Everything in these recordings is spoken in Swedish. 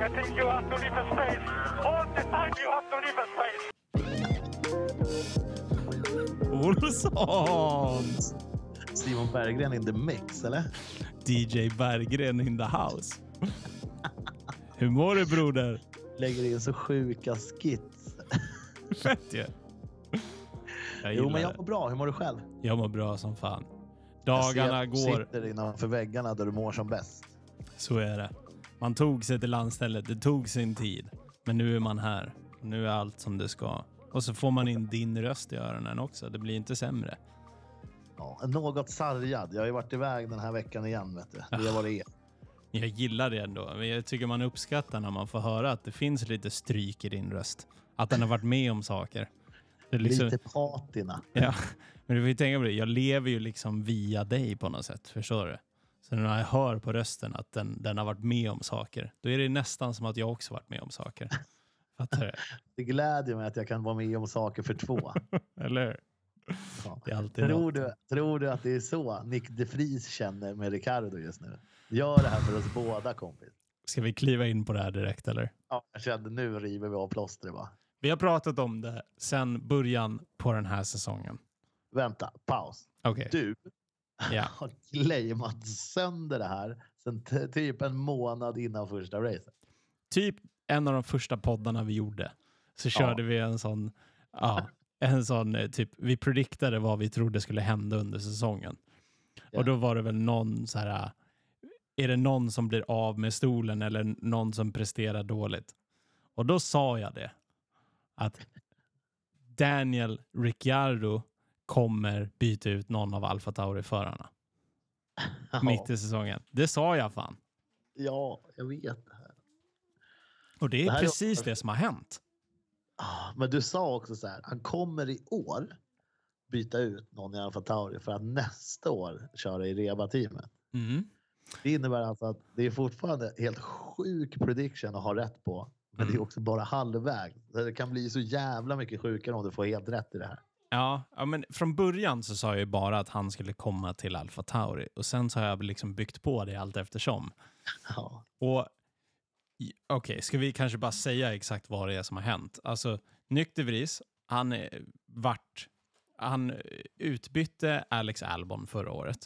I think you have to leave a space. All the time you have to leave a space. Olsson! Simon Berggren in the mix, eller? DJ Berggren in the house. Hur mår du broder? Lägger in så sjuka skits. Fett ju. Jag Jo, men jag mår bra. Hur mår du själv? Jag mår bra som fan. Jag ser Dagarna att du går. sitter innanför väggarna där du mår som bäst. Så är det. Man tog sig till landstället. Det tog sin tid. Men nu är man här. Nu är allt som det ska. Och så får man in din röst i öronen också. Det blir inte sämre. Ja, något sargad. Jag har ju varit iväg den här veckan igen. Vet du. Det vad det. Jag gillar det ändå. Men jag tycker man uppskattar när man får höra att det finns lite stryk i din röst. Att den har varit med om saker. Liksom, Lite patina. ja, men du får ju tänka på det. Jag lever ju liksom via dig på något sätt. Förstår du? Så när jag hör på rösten att den, den har varit med om saker, då är det nästan som att jag också varit med om saker. Fattar du? Det glädjer mig att jag kan vara med om saker för två. Eller hur? Ja. Det alltid Tror, du, tror du att det är så Nick de Vries känner med Ricardo just nu? Gör det här för oss båda kompis. Ska vi kliva in på det här direkt eller? Ja, jag kände nu river vi av plåstret va? Vi har pratat om det sedan början på den här säsongen. Vänta, paus. Okej. Du Ja. har claimat sönder det här sen typ en månad innan första racet. typ en av de första poddarna vi gjorde så körde vi en sån, ja, en sån eh, typ, vi prediktade vad vi trodde skulle hända under säsongen. Ja. Och då var det väl någon så här, eh, är det någon som blir av med stolen eller någon som presterar dåligt? Och då sa jag det, att Daniel Ricciardo kommer byta ut någon av Alfa Tauri-förarna mitt i säsongen. Det sa jag fan. Ja, jag vet det här. Och det är Det är precis också- det som har hänt. Ah, Men du sa också så här, han kommer i år byta ut någon i Alfa Tauri för att nästa år köra i Reba-teamet. Mm. Det innebär alltså att det är fortfarande helt sjuk prediction att ha rätt på. Men det är också bara halvväg. Det kan bli så jävla mycket sjukare om du får helt rätt i det här. Ja, ja, men från början så sa jag ju bara att han skulle komma till Alfa Tauri och sen så har jag liksom byggt på det allt eftersom. Ja. Och Okej, ska vi kanske bara säga exakt vad det är som har hänt? Alltså, Vries, han vart... Han utbytte Alex Albon förra året.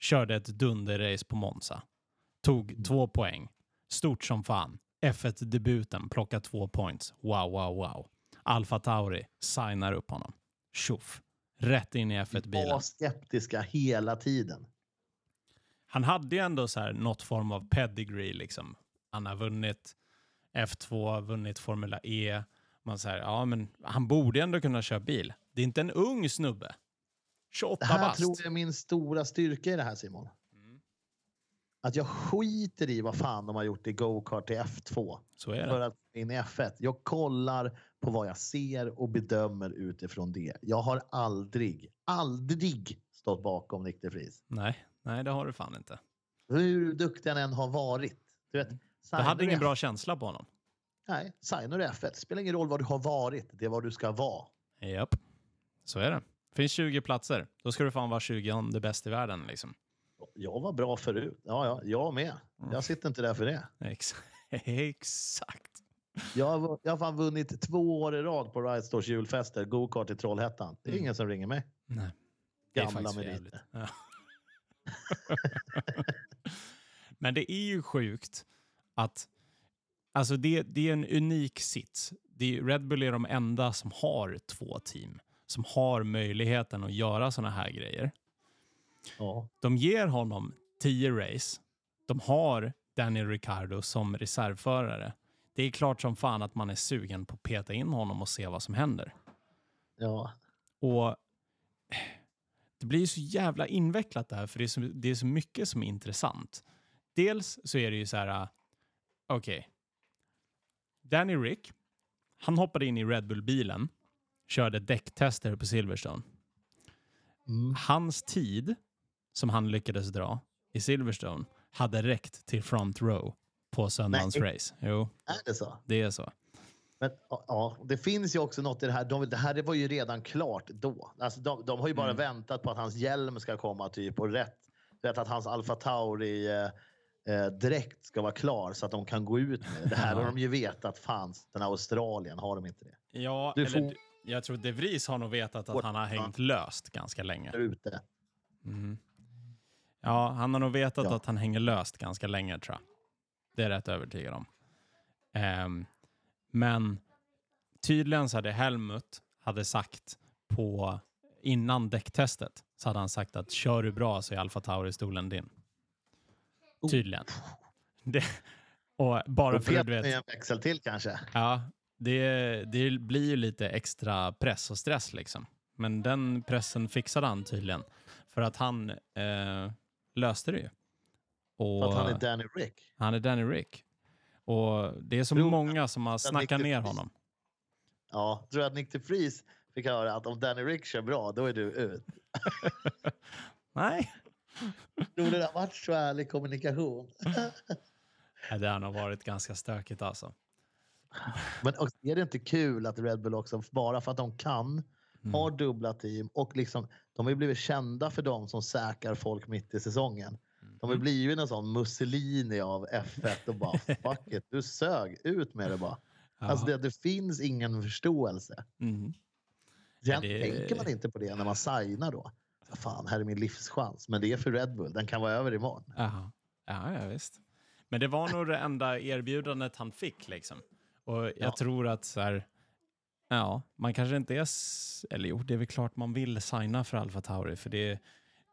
Körde ett dunderrace på Monza. Tog två poäng. Stort som fan. F1-debuten, plocka två points. Wow, wow, wow. Alfa Tauri signar upp honom. Tjoff. Rätt in i F1-bilen. Var skeptiska hela tiden. Han hade ju ändå så här något form av pedigree. Liksom. Han har vunnit F2, vunnit Formula E. Man säger, ja men han borde ändå kunna köra bil. Det är inte en ung snubbe. 28 Det här bast. tror jag är min stora styrka i det här Simon. Att jag skiter i vad fan de har gjort i go-kart till F2 Så är för det. att in i F1. Jag kollar på vad jag ser och bedömer utifrån det. Jag har aldrig, aldrig stått bakom Nick de Vries. Nej, nej, det har du fan inte. Hur duktig han än har varit. Du vet, Du hade ingen F- bra känsla på honom. Nej, signar du F1. Spelar ingen roll vad du har varit. Det är vad du ska vara. Japp, så är det. finns 20 platser. Då ska du fan vara 20 bäst i världen. Liksom. Jag var bra förut. Ja, ja, jag med. Jag sitter inte där för det. Ex- Exakt. Jag har, jag har fan vunnit två år i rad på Ride Stores julfester, go-kart i Trollhättan. Det är ingen som ringer mig. Nej. Gamla meriter. Ja. Men det är ju sjukt att alltså det, det är en unik sits. Det är, Red Bull är de enda som har två team som har möjligheten att göra såna här grejer. Ja. De ger honom 10 race. De har Daniel Ricciardo som reservförare. Det är klart som fan att man är sugen på att peta in honom och se vad som händer. ja. Och det blir ju så jävla invecklat det här, för det är så, det är så mycket som är intressant. Dels så är det ju så här, uh, okej. Danny Rick, han hoppade in i Red Bull-bilen, körde däcktester på Silverstone. Mm. Hans tid som han lyckades dra i Silverstone hade räckt till front row på söndagens Nej. race. Jo, Är det så? det är så. Men ja, det finns ju också något i det här. De, det här det var ju redan klart då. Alltså, de, de har ju bara Mm. väntat på att hans hjälm ska komma typ och rätt vet att hans Alfa Tauri eh, eh, direkt ska vara klar så att de kan gå ut med det. Här har de ju vetat fanns. Den Australien har de inte det. Ja, Du eller får- jag tror De Vries har nog vetat att han har hängt löst ganska länge. Ute. Mm. Ja, han har nog vetat Ja. att han hänger löst ganska länge tror jag. Det är jag rätt övertygad om. Ehm, men tydligen så hade Helmut hade sagt på innan däcktestet så hade han sagt att kör du bra så är Alfa Tauri-stolen din. Oh. Tydligen. Det, och bara Och för att du vet, en växel till kanske. Ja, det, det blir ju lite extra press och stress liksom. Men den pressen fixade han tydligen. För att han eh, löste det ju. Och För att han är Danny Rick. han är Danny Rick. Och det är så Tror- många som har snackat ner honom. Ja, tror att Nick DeFries fick höra att om Danny Rick kör bra, då är du ut? Nej. Tror du det har varit så ärlig kommunikation? Nej, Det har nog varit ganska stökigt alltså. Men också, är det inte kul att Red Bull också, bara för att de kan, Mm. har dubbla team och liksom, de har ju blivit kända för de som säkrar folk mitt i säsongen. De har blivit en sån Mussolini av F1 och bara fuck it, du sög, ut med det bara. Alltså det, det finns ingen förståelse. Mm. Sen Ja, det- tänker man inte på det när man signar då. Så fan, här är min livschans. Men det är för Red Bull, den kan vara över imorgon. Jaha. Ja, ja, visst. Men det var nog det enda erbjudandet han fick liksom. Och jag Ja. tror att så här, ja, man kanske inte är, eller jo, det är väl klart man vill signa för Alfa Tauri, för det,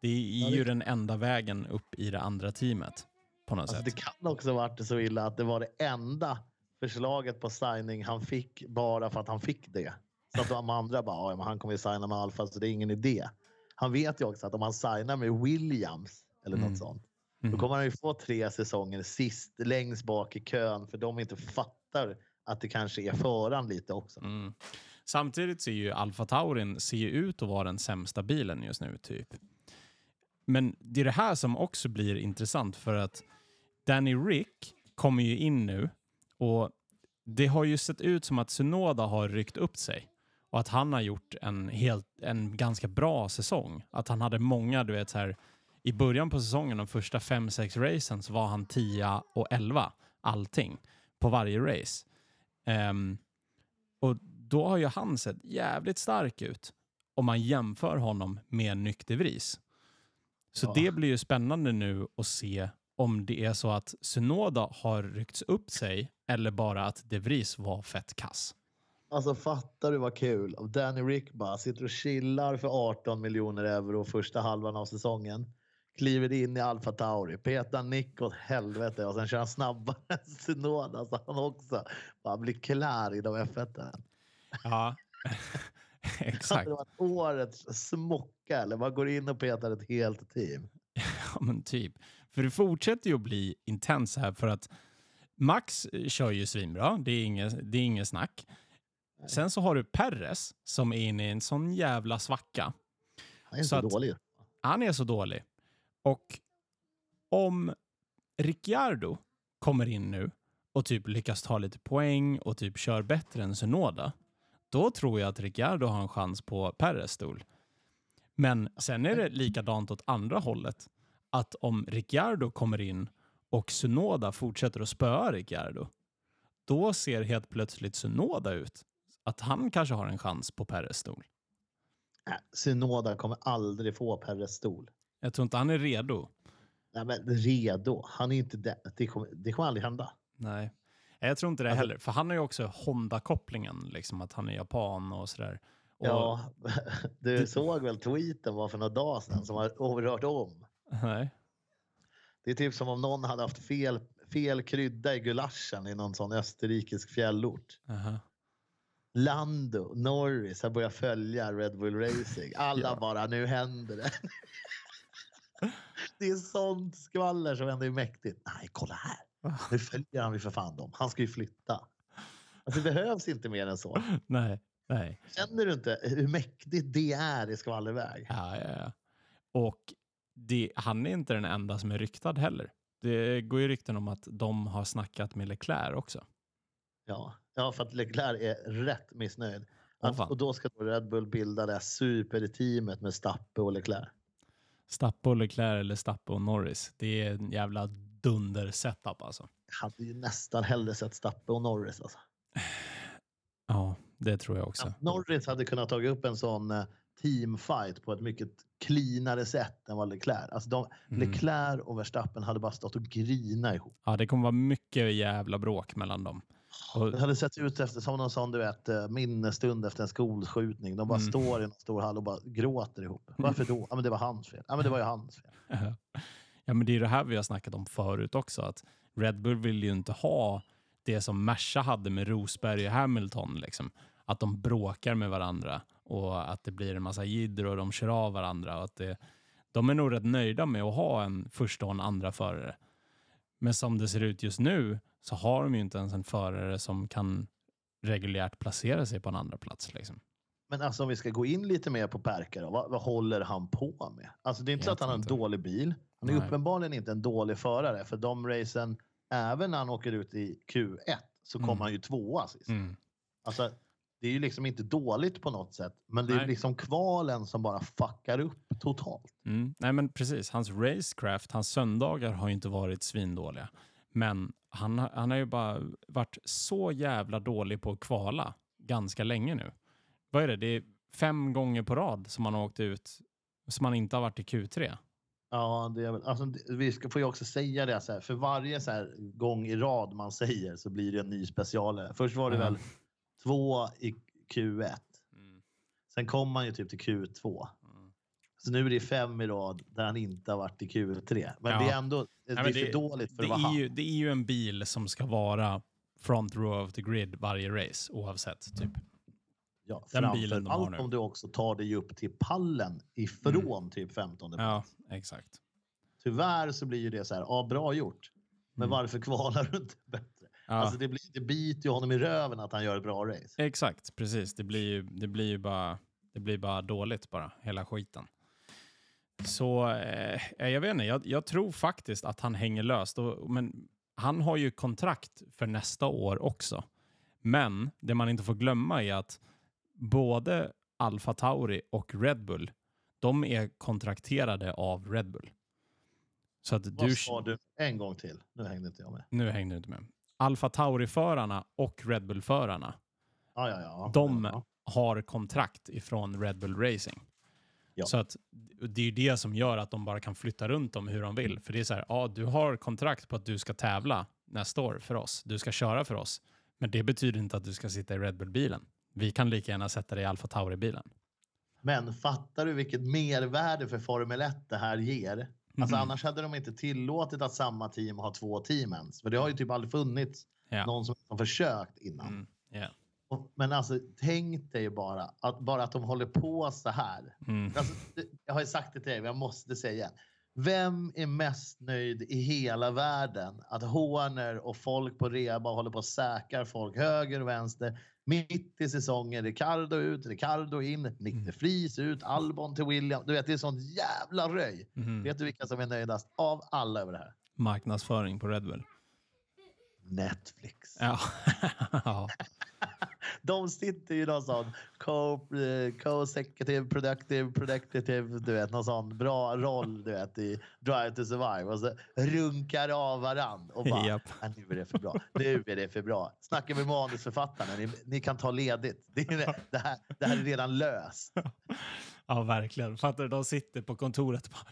det är Ja, det- ju den enda vägen upp i det andra teamet på något Alltså, sätt. det kan också varit så illa att det var det enda förslaget på signing han fick bara för att han fick det. Så att de andra bara, "Ja, men han kommer ju signa med Alfa så det är ingen idé. Han vet ju också att om han signar med Williams eller Mm. något sånt, Mm. då kommer han ju få tre säsonger sist längst bak i kön för de inte fattar att det kanske är föran lite också. Mm. Samtidigt ser ju Alfa Taurin ser ut att vara den sämsta bilen just nu, typ. Men det är det här som också blir intressant för att Danny Rick kommer ju in nu och det har ju sett ut som att Sunoda har ryckt upp sig och att han har gjort en, helt, en ganska bra säsong. Att han hade många, du vet så här, i början på säsongen, de första fem sex racen, så var han 10 och 11, allting, på varje race. Ehm, och då har ju han sett jävligt stark ut om man jämför honom med Nykter Vries. Så Ja. det blir ju spännande nu att se om det är så att Sunoda har ryckts upp sig eller bara att De Vries var fett kass. Alltså fattar du vad kul? Danny Rick bara sitter och chillar för 18 miljoner euro första halvan av säsongen. Kliver in i Alfa Tauri, petar Nick åt helvete och sen kör han snabbare än Tsunoda så han också bara blir klar inom F1. Ja, exakt. det varit årets smocka eller man går in och petar ett helt team. Ja, men typ. För det fortsätter ju att bli intens här för att Max eh, kör ju svinbra. Det är inget, det är inget snack. Sen så har du Perres som är inne i en sån jävla svacka. Han är Så att- dålig. Han är så dålig. Och om Ricciardo kommer in nu och typ lyckas ta lite poäng och typ kör bättre än Sunoda, då tror jag att Ricciardo har en chans på Perres stol. Men sen är det likadant åt andra hållet. Att om Ricciardo kommer in och Sunoda fortsätter att spöa Ricciardo, då ser helt plötsligt Sunoda ut att han kanske har en chans på Perres stol. Äh, Synoda kommer aldrig få Perres stol. Jag tror inte han är redo. Nej, men redo. Han är inte det. Det kommer, det kommer aldrig hända. Nej, jag tror inte det Alltså- heller. För han har ju också Honda-kopplingen, liksom att han är japan och sådär. Och, Ja, du såg väl tweeten var för några dagar sedan som har överrört om. Nej. Det är typ som om någon hade haft fel, fel krydda i gulaschen i någon sån österrikisk fjällort. Aha. Lando, Norris har börjat följa Red Bull Racing. Alla Ja. bara, nu händer det. det är sånt skvaller som ändå är mäktigt. Nej, kolla här. Nu följer han ju för fan dem. Han ska ju flytta. Alltså, det behövs inte mer än så. Nej, nej. Känner du inte hur mäktigt det är i skvallerväg? Ja, ja, ja. Och det, han är inte den enda som är ryktad heller. Det går ju rykten om att de har snackat med Leclerc också. Ja, ja för att Leclerc är rätt missnöjd. Att, fan. och då ska då Red Bull bilda det här superteamet med Stappe och Leclerc. Stappe och Leclerc eller Stappe och Norris. Det är en jävla dunder-setup alltså. Jag hade ju nästan hellre sett Stappe och Norris. Alltså. Ja, det tror jag också. Att Norris hade kunnat ta upp en sån eh, teamfight på ett mycket cleanare sätt än vad Leclerc. Alltså de, Mm. Leclerc och Verstappen hade bara stått och grina ihop. Ja, det kommer vara mycket jävla bråk mellan dem. Och, Det hade sett ut efter, som någon sån du vet, eh, minnesstund efter en skolskjutning. De bara Mm. står i en stor hall och bara gråter ihop. Varför då? Ja, men det var hans fel. Ja, men det var ju hans fel. ja, men det är det här vi har snackat om förut också. Att Red Bull vill ju inte ha det som Merca hade med Rosberg och Hamilton. Liksom. Att de bråkar med varandra och att det blir en massa jidder och de kör av varandra. Och att det, de är nog rätt nöjda med att ha en första och en andra förare. Men som det ser ut just nu så har de ju inte ens en förare som kan reguljärt placera sig på en andra plats. Liksom. Men alltså om vi ska gå in lite mer på Perka då, vad, vad håller han på med? Alltså det är inte så att han har en dålig bil. Han är Nej. uppenbarligen inte en dålig förare för de racen, även när han åker ut i Q1 så kommer Mm. han ju tvåa sist. Mm. Alltså, det är ju liksom inte dåligt på något sätt, men det är Nej. liksom kvalen som bara fuckar upp totalt. Mm. Nej, men precis. Hans racecraft, hans söndagar har ju inte varit svindåliga. Men han, har- han har ju bara varit så jävla dålig på att kvala ganska länge nu. Vad är det? Det är fem gånger på rad som han har åkt ut som han inte har varit i Q3. Ja, det är väl, alltså, vi ska, får ju också säga det så här, för varje så här gång i rad man säger så blir det en ny specialare. Först var det Ja. väl två i Q1. Sen kom han ju typ till Q2. Så nu är det fem i rad där han inte har varit i Q3. Men Ja. det är ändå det men är det- för dåligt för Det att vara är, ju, det är ju en bil som ska vara front row of the grid varje race oavsett. Typ. Ja, den bilen de framför nu. allt om du också tar dig upp till pallen ifrån typ 15 Ja, exakt. Tyvärr så blir ju det så här, ja bra gjort. Men Mm. varför kvalar du inte bättre? Ja. Alltså det, blir, det biter ju honom i röven att han gör ett bra race. Exakt, precis. Det blir ju, det blir ju bara, det blir bara dåligt bara, hela skiten. Så eh, jag vet inte, jag, jag tror faktiskt att han hänger löst. Och, men han har ju kontrakt för nästa år också. Men det man inte får glömma är att både Alfa Tauri och Red Bull, de är kontrakterade av Red Bull. Så att du, Vad sa du en gång till? Nu hängde inte jag med. nu hängde du inte med. Alfa Tauri-förarna och Red Bull-förarna, Ja, ja, ja. de har kontrakt ifrån Red Bull Racing. Så att det är ju det som gör att de bara kan flytta runt dem hur de vill. För det är så här, ja, du har kontrakt på att du ska tävla nästa år för oss. Du ska köra för oss. Men det betyder inte att du ska sitta i Red Bull-bilen. Vi kan lika gärna sätta dig i Alfa Tauri-bilen. Men fattar du vilket mervärde för Formel 1 det här ger? Alltså Mhm. annars hade de inte tillåtit att samma team har två team ens. För det har ju typ aldrig funnits Ja. någon som har försökt innan. Mm. ja. Och- Men alltså tänk dig bara att, bara att de håller på så här. Mm. Alltså, jag har ju sagt det till dig, men jag måste säga igen. Vem är mest nöjd i hela världen att Horner och folk på reba håller på och säkrar folk höger och vänster mitt i säsongen? Ricardo ut, Ricardo in, Nick Mm. de Vries ut, Albon till William. Du vet, det är sånt jävla röj. Mhm. Vet du vilka som är nöjdast av alla över det här? Marknadsföring på Red Bull. Netflix. Ja. De sitter ju någon sån co- eh, co-executive, productive, productive, du vet, någon sån bra roll du vet i Drive to Survive och så runkar av varann och bara. "Ah, nu är det för bra, nu är det för bra. Snacka med manusförfattarna, ni, ni kan ta ledigt. Det, är, det, här, det här är redan löst. ja, verkligen. Fattar du? De sitter på kontoret och bara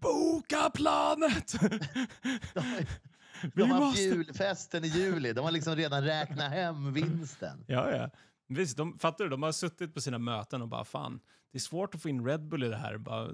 Boka planet! De, har måste- julfesten i juli, de har liksom redan räknat hem vinsten. Ja, ja. Visst, de, fattar du? De har suttit på sina möten och bara fan, det är svårt att få in Red Bull i det här. Bara,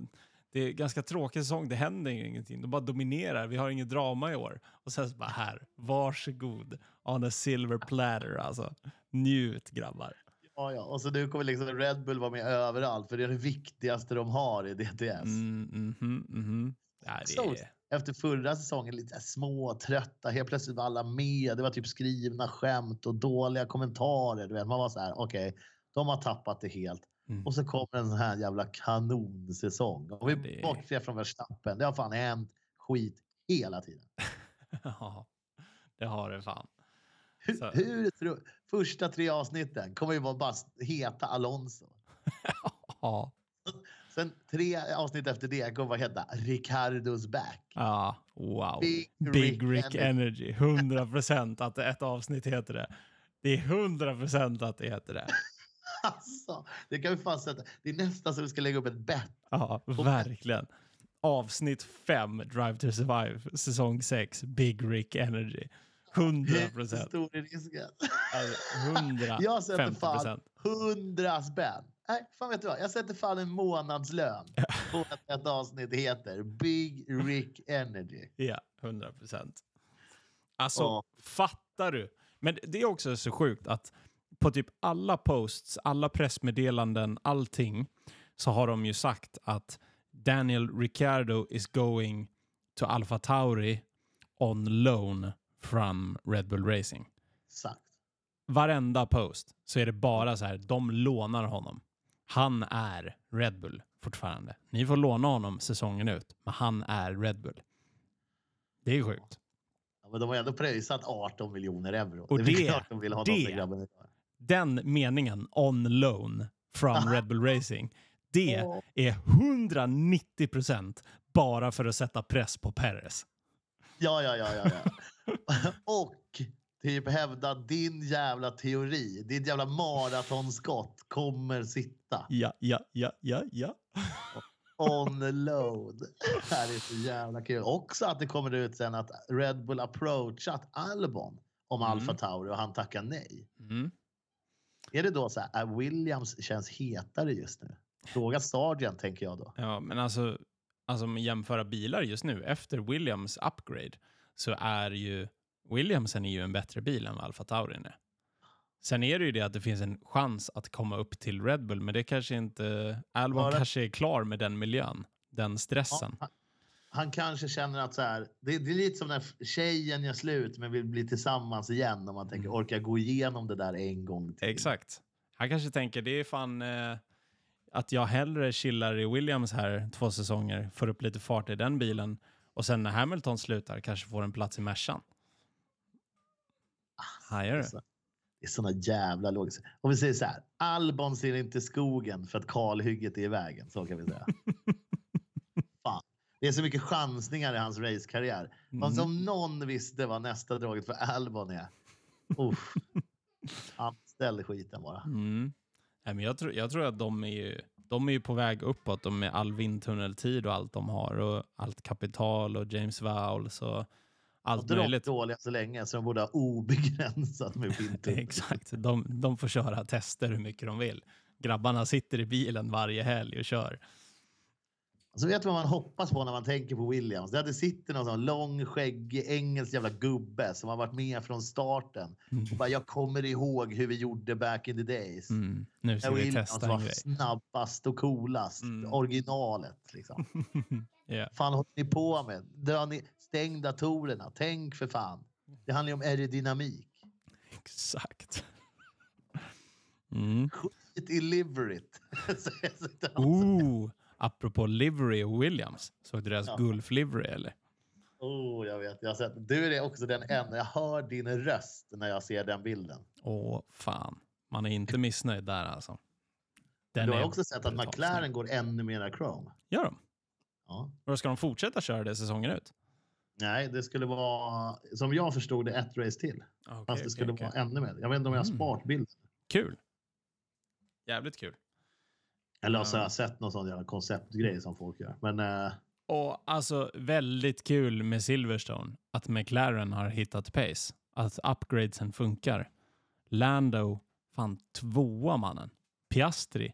det är ganska tråkig säsong, det händer ingenting. De bara dominerar, vi har inget drama i år. Och sen så bara här, varsågod. On a silver platter alltså. Njut grabbar. Ja, ja. Och så nu kommer liksom Red Bull vara med överallt för det är det viktigaste de har i DTS. Mm, mhm, mhm. Ja, det är... efter förra säsongen lite så här små, trötta. Helt plötsligt var alla med. Det var typ skrivna skämt och dåliga kommentarer. Du vet. Man var så här, okej, de har tappat det helt. Mm. Och så kommer en sån här jävla kanonsäsong. Och vi Det- bortser från Verstappen. Det har fan hänt skit hela tiden. Ja, det har det fan. Hur, hur tror Första tre avsnitten kommer ju vara bara heta Alonso. Ja, Sen tre avsnitt efter det kommer vad heta Ricardos back. Ja, wow. Big Big Rick Rick Energy. 100 procent att ett avsnitt heter det. Det är 100 procent att det heter det. Alltså, det kan vi fan sätta. Det är nästan så vi ska lägga upp ett bett. Ja, verkligen. Avsnitt 5, Drive to Survive, säsong 6, Big Rick Energy. 100 Hur procent. stor är risken? Alltså, Jag sätter 150 fan procent. 100 spänn. Nej, fan vet du vad? Jag sätter fan en månadslön på att ett avsnitt heter Big Rick Energy. Ja, 100 procent. Alltså, Ja. fattar du? Men det är också så sjukt att på typ alla posts, alla pressmeddelanden, allting, så har de ju sagt att Daniel Ricciardo is going to Alfa Tauri on loan from Red Bull Racing. Exakt. Varenda post så är det bara så här, de lånar honom. Han är Red Bull fortfarande. Ni får låna honom säsongen ut, men han är Red Bull. Det är sjukt. Ja, men de har ändå pröjsat 18 miljoner euro. Och är det- klart de vill ha det- den meningen, on loan from Red Bull Racing, det är 190 procent bara för att sätta press på Perez. Ja, ja, ja, ja. ja. Och typ hävda din jävla teori, din jävla maratonskott kommer sitta Ja, ja, ja, ja, ja. on load. Det här är så jävla kul. Också att det kommer ut sen att Red Bull approachat Albon om Mm. Alfa Tauri och han tackar nej. Mm. Är det då så här, att Williams känns hetare just nu? Fråga Sargent tänker jag då. Ja, men alltså, alltså om jämföra bilar just nu, efter Williams upgrade, så är ju Williamsen är ju en bättre bil än vad Alfa Taurin är. Sen är det ju det att det finns en chans att komma upp till Red Bull, men det kanske inte... Albon det- kanske är klar med den miljön, den stressen. Ja, han, han kanske känner att så här, det, det är lite som när tjejen gör slut men vill bli tillsammans igen. Om man tänker Mm. orka gå igenom det där en gång till. Exakt. Han kanske tänker det är fan eh, att jag hellre chillar i Williams här två säsonger, får upp lite fart i den bilen och sen när Hamilton slutar kanske får en plats i Mercan. Hajar du? Alltså, det är såna jävla logiska. Om vi säger så här. Albon ser inte skogen för att kalhygget är i vägen. Så kan vi säga. Fan. Det är så mycket chansningar i hans racekarriär. Mm. Om någon visste vad nästa draget för Albon är. Uff. Ställer skiten bara. Mm. Nej, men jag, tror, jag tror att de är, ju, de är ju på väg uppåt och med all vindtunneltid och allt de har och allt kapital och James Vowles och allt De är möjligt. dåliga så länge så de borde ha obegränsat med vindtunnel. Exakt. De, de får köra tester hur mycket de vill. Grabbarna sitter i bilen varje helg och kör. Så vet du vad man hoppas på när man tänker på Williams? Det är det sitter någon sån lång, skäggig, engelsk jävla gubbe som har varit med från starten. Och bara, jag kommer ihåg hur vi gjorde back in the days. Mm. Nu ska När vi Williams testa en var grej. snabbast och coolast. Mm. Originalet liksom. Ja. fan håller ni på med? Dra ni, stäng datorerna. Tänk för fan. Det handlar ju om aerodynamik. Exakt. Mm. Skit i liveryt. Ooh, apropå livery och Williams. Såg du deras Ja. Gulf livery eller? Oh, jag vet. Jag har sett. Du är också den enda. Jag hör din röst när jag ser den bilden. Åh, fan. Man är inte missnöjd där alltså. Den du har är också sett att McLaren går ännu mera chrome. Gör de? Ja. Och ska de fortsätta köra det säsongen ut? Nej, det skulle vara som jag förstod det ett race till. Okej, Fast det skulle okej, vara ännu mer. Jag vet inte om jag har Mm. sparat bilden. Kul. Jävligt kul. Eller så har Ja. jag sett någon sån jävla konceptgrej som folk gör. Men eh, Och alltså väldigt kul med Silverstone att McLaren har hittat pace. Att upgradesen funkar. Lando, fan tvåa mannen. Piastri,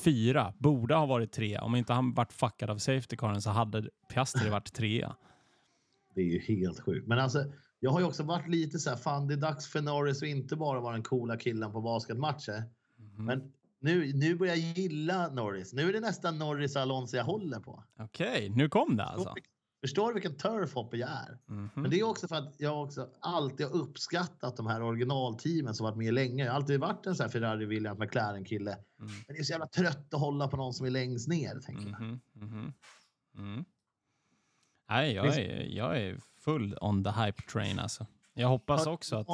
fyra. Borde ha varit tre. Om inte han varit fuckad av safety caren så hade Piastri varit trea. det är ju helt sjukt. Men alltså, jag har ju också varit lite så här, fan det är dags för Norris att inte bara vara den coola killen på basketmatcher. Mhm. Men nu, nu börjar jag gilla Norris. Nu är det nästan Norris Alonso jag håller på. Okej, nu kom det alltså. Förstår, du vilken turfhopper jag är? Mhm. Men det är också för att jag också alltid har uppskattat de här originalteamen som varit med länge. Jag har alltid varit en sån här Ferrari, Williams, McLaren kille. Mm. Men det är så jävla trött att hålla på någon som är längst ner. Tänker jag. Mhm, mhm. Mm. Nej, jag är, jag är full on the hype train alltså. Jag hoppas Hör- också att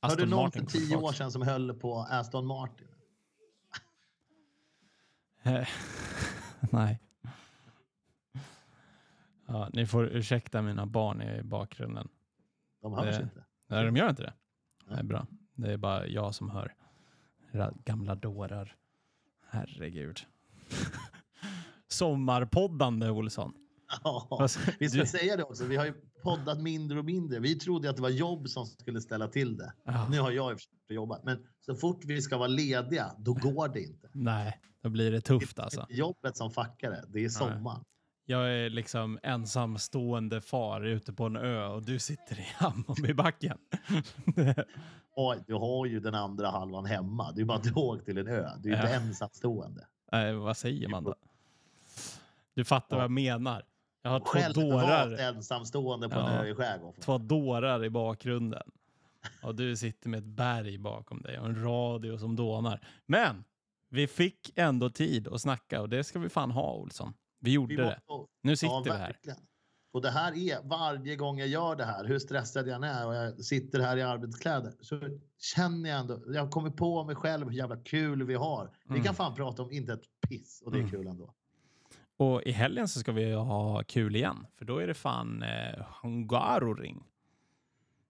Aston du någon för tio år sedan som höll på Aston Martin? Nej. Ja, ni får ursäkta mina barn i bakgrunden. De hörs Det- inte. Nej, de gör inte det? Nej. Nej, bra. Det är bara jag som hör. Gamla dårar. Herregud. Sommarpoddande Olsson. Ja. Vi ska du- säga det också. Vi har ju poddat mindre och mindre. Vi trodde att det var jobb som skulle ställa till det. Ja, Nu har jag i och för sig jobbat, men så fort vi ska vara lediga, då går det inte. nej, då blir det tufft alltså. Det är jobbet som fuckar det. Det är sommar. Jag är liksom ensamstående far ute på en ö och du sitter i Hammarbybacken. Och du har ju den andra halvan hemma. Det är bara att du åker till en ö. Du är inte Ja. ensamstående. Nej, vad säger man då? Du fattar Ja. vad jag menar. Jag har två dårar, ensamstående på en Ja. ö i skärgården. två dårar i bakgrunden. Och du sitter med ett berg bakom dig och en radio som dånar. Men vi fick ändå tid att snacka och det ska vi fan ha Olsson. Vi gjorde Vi det. måste- Nu sitter ja, vi här. Och det här är varje gång jag gör det här, hur stressad jag än är och jag sitter här i arbetskläder, så känner jag ändå, jag kommer på mig själv hur jävla kul vi har. Vi Mm. kan fan prata om inte ett piss och det är Mm. kul ändå. Och i helgen så ska vi ha kul igen. För då är det fan eh, Hungaroring.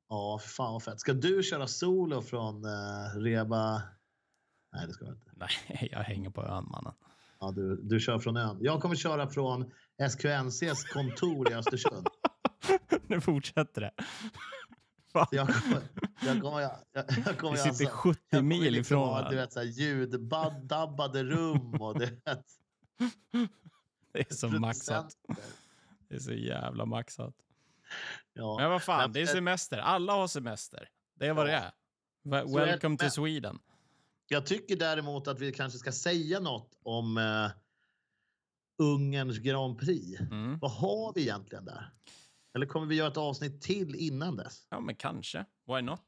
Ja, fan vad fett. Ska du köra solo från uh, Reba? Nej, det ska jag inte. Nej, jag hänger på ön mannen. Ja, du, du kör från ön. Jag kommer köra från SQNCs kontor i Östersund. nu fortsätter det. Fan. Jag kommer, jag kommer, jag, jag kommer Vi sitter alltså, 70 jag mil liksom ifrån ha, du vet, så här, ljuddabbade rum och du vet, Det är så maxat. Det är så jävla maxat. Ja. Men vad fan, Men- det är semester. Alla har semester. Det är vad det Ja. Så är det. Welcome to Sweden. Jag tycker däremot att vi kanske ska säga något om eh, Ungerns Grand Prix. Mm. Vad har vi egentligen där? Eller kommer vi göra ett avsnitt till innan dess? Ja, men kanske. Why not?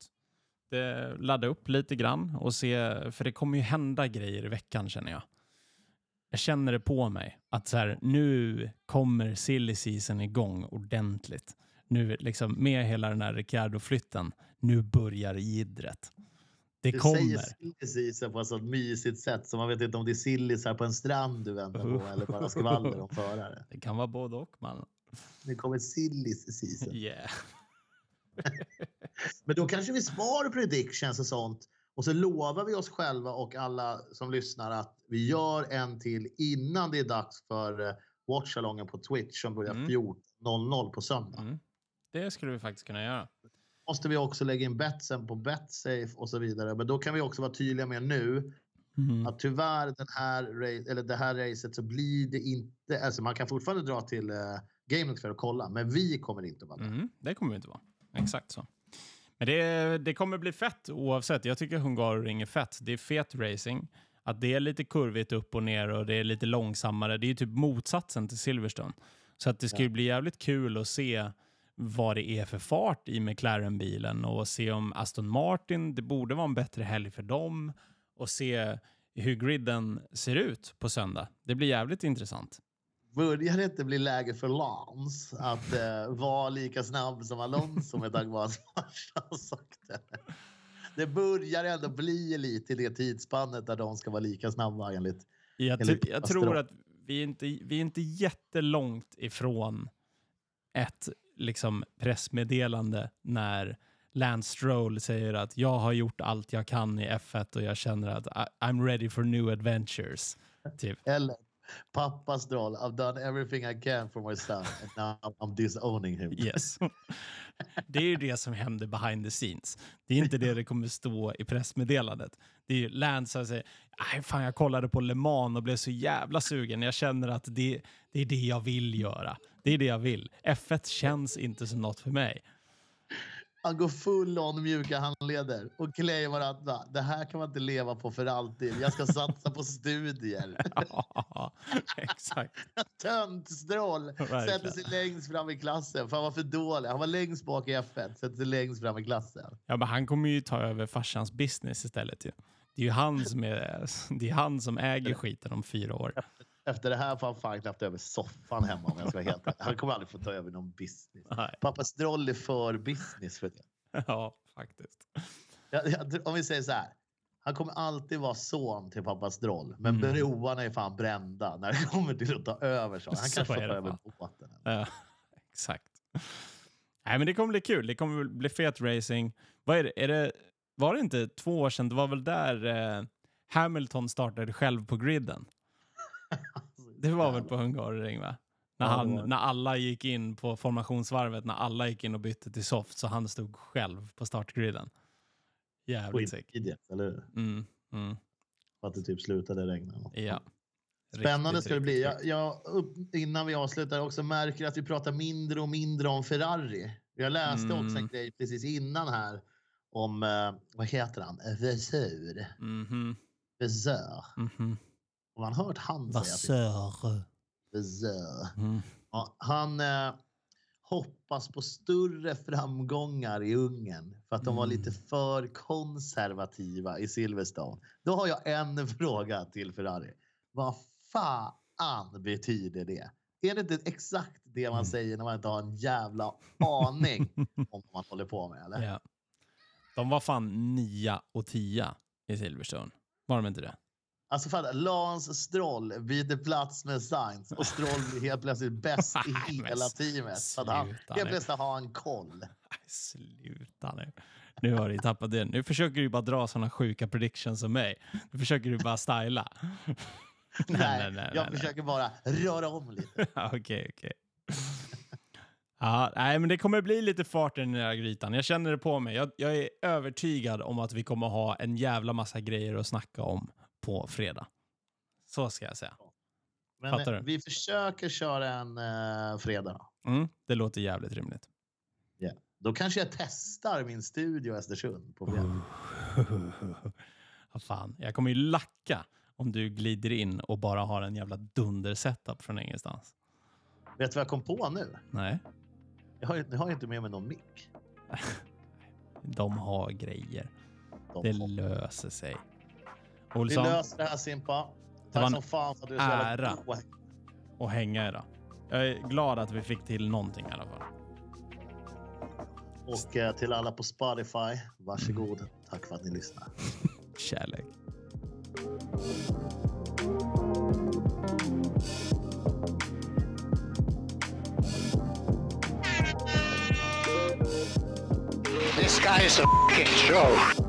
Det, ladda upp lite grann och se, för det kommer ju hända grejer i veckan känner jag. Jag känner det på mig att så här, nu kommer silly season igång ordentligt. Nu liksom med hela den här Ricciardo-flytten, nu börjar jiddret. Det Du kommer. säger sillisisen på ett sånt mysigt sätt så man vet inte om det är sillis här på en strand du väntar på eller bara skvaller om förare. Det kan vara både och man. Nu kommer sillis-season. Yeah. Men då kanske vi spar predictions och sånt och så lovar vi oss själva och alla som lyssnar att vi gör en till innan det är dags för eh, watchalongen på Twitch som börjar Mm. 14.00 på söndag. Mm. Det skulle vi faktiskt kunna göra. Måste vi också lägga in betsen på Betsafe och så vidare. Men då kan vi också vara tydliga med nu Mm. att tyvärr den här, eller det här racet så blir det inte, alltså man kan fortfarande dra till uh, Game för att kolla, men vi kommer inte att vara där. Mm, det kommer det inte vara. Exakt så. Men det, det kommer bli fett oavsett. Jag tycker Hungaroring är fett. Det är fet racing. Att det är lite kurvigt upp och ner och det är lite långsammare. Det är ju typ motsatsen till Silverstone. Så att det ska ju bli jävligt kul att se vad det är för fart i McLaren-bilen och se om Aston Martin, det borde vara en bättre helg för dem och se hur griden ser ut på söndag. Det blir jävligt intressant. Börjar det inte bli läge för Lance att uh, vara lika snabb som Alonso med tanke på vad hans farsa sagt? det? Det börjar ändå bli lite i det tidsspannet där de ska vara lika snabba enligt. Jag, Enligt jag tror att vi är, inte, vi är inte jättelångt ifrån ett liksom, pressmeddelande när Lance Stroll säger att jag har gjort allt jag kan i F1 och jag känner att I- I'm ready for new adventures. Typ. Eller pappas roll. I've done everything I can for my son and now I'm disowning him. Yes. Det är ju det som händer behind the scenes. Det är inte det det kommer stå i pressmeddelandet. Det är ju Lance som säger "Aj, fan jag kollade på Le Mans och blev så jävla sugen. Jag känner att det, det är det jag vill göra. Det är det jag vill. F1 känns inte som något för mig. Han går full on mjuka handleder och claimar att det här kan man inte leva på för alltid. Jag ska satsa på studier. Ja, exakt. Töntstrål sätter sig längst fram i klassen. För han var för dålig. Han var längst bak i F1, sätter sig längst fram i klassen. Ja, men han kommer ju ta över farsans business istället. Ju. Det är ju han som, är, det är han som äger skiten om fyra år. Efter det här får han fan knappt över soffan hemma om jag ska vara helt. Han kommer aldrig få ta över någon business. Nej. Pappa Stroll är för business för det. Ja, faktiskt. Jag, jag, om vi säger så här. Han kommer alltid vara son till pappa Stroll. Men Mm. broarna är fan brända när det kommer till att ta över. Så. Han Så kanske får ta över båten. Ja, exakt. Nej, men det kommer bli kul. Det kommer bli fet racing. Vad är det? Är det? Var det inte två år sedan? Det var väl där eh, Hamilton startade själv på griden? Det var väl på Hungaroring, va? När, Ja, han, det. när alla gick in på formationsvarvet, när alla gick in och bytte till soft, så han stod själv på startgriden. Jävligt sick. Eller hur? Mm, mm, att det typ slutade regna. ja. Spännande Riktigt, ska det bli. Jag, jag, upp, innan vi avslutar också märker att vi pratar mindre och mindre om Ferrari. Jag läste också en Mm. grej precis innan här om, eh, vad heter han, Vesur. Mhm, Vesur. mhm. Har man hört han? Vassör. Mm. Ja, han eh, hoppas på större framgångar i Ungern för att de var Mm. lite för konservativa i Silverstone. Då har jag en fråga till Ferrari. Vad fan betyder det? Är det inte exakt det man Mm. säger när man inte har en jävla aning om vad man håller på med? Eller? Ja. De var fan nia och tia i Silverstone. Var de inte det? Alltså fatta, Lance Stroll byter plats med Sainz och Stroll blir helt plötsligt bäst i hela teamet. Så att han helt plötsligt har han koll. Nej, sluta nu. Nu har du tappat det. Nu försöker du bara dra sådana sjuka predictions som mig. Nu försöker du bara styla. Nej, jag försöker bara röra om lite. Okej, okej. Ja, nej, men det kommer bli lite fart i den här grytan. Jag känner det på mig. Jag, jag är övertygad om att vi kommer ha en jävla massa grejer att snacka om på fredag. Så ska jag säga. Men Fattar eh, du? vi försöker köra en uh, fredag. Mm, det låter jävligt rimligt. då kanske jag testar min studio i Östersund på fredag. Vad fan, jag kommer ju lacka om du glider in och bara har en jävla dunder-setup från ingenstans. Vet du vad jag kom på nu? Nej, Jag har, jag har inte med mig någon mick. de har grejer. De Det har- löser sig. Vi Olsson, löser det här Simpa. var Tack en fan för att du är så jävla ära. och hänga idag. Jag är glad att vi fick till någonting i alla fall. Och eh, till alla på Spotify, varsågod. Tack för att ni lyssnar. Kärlek. This guy is a fucking show.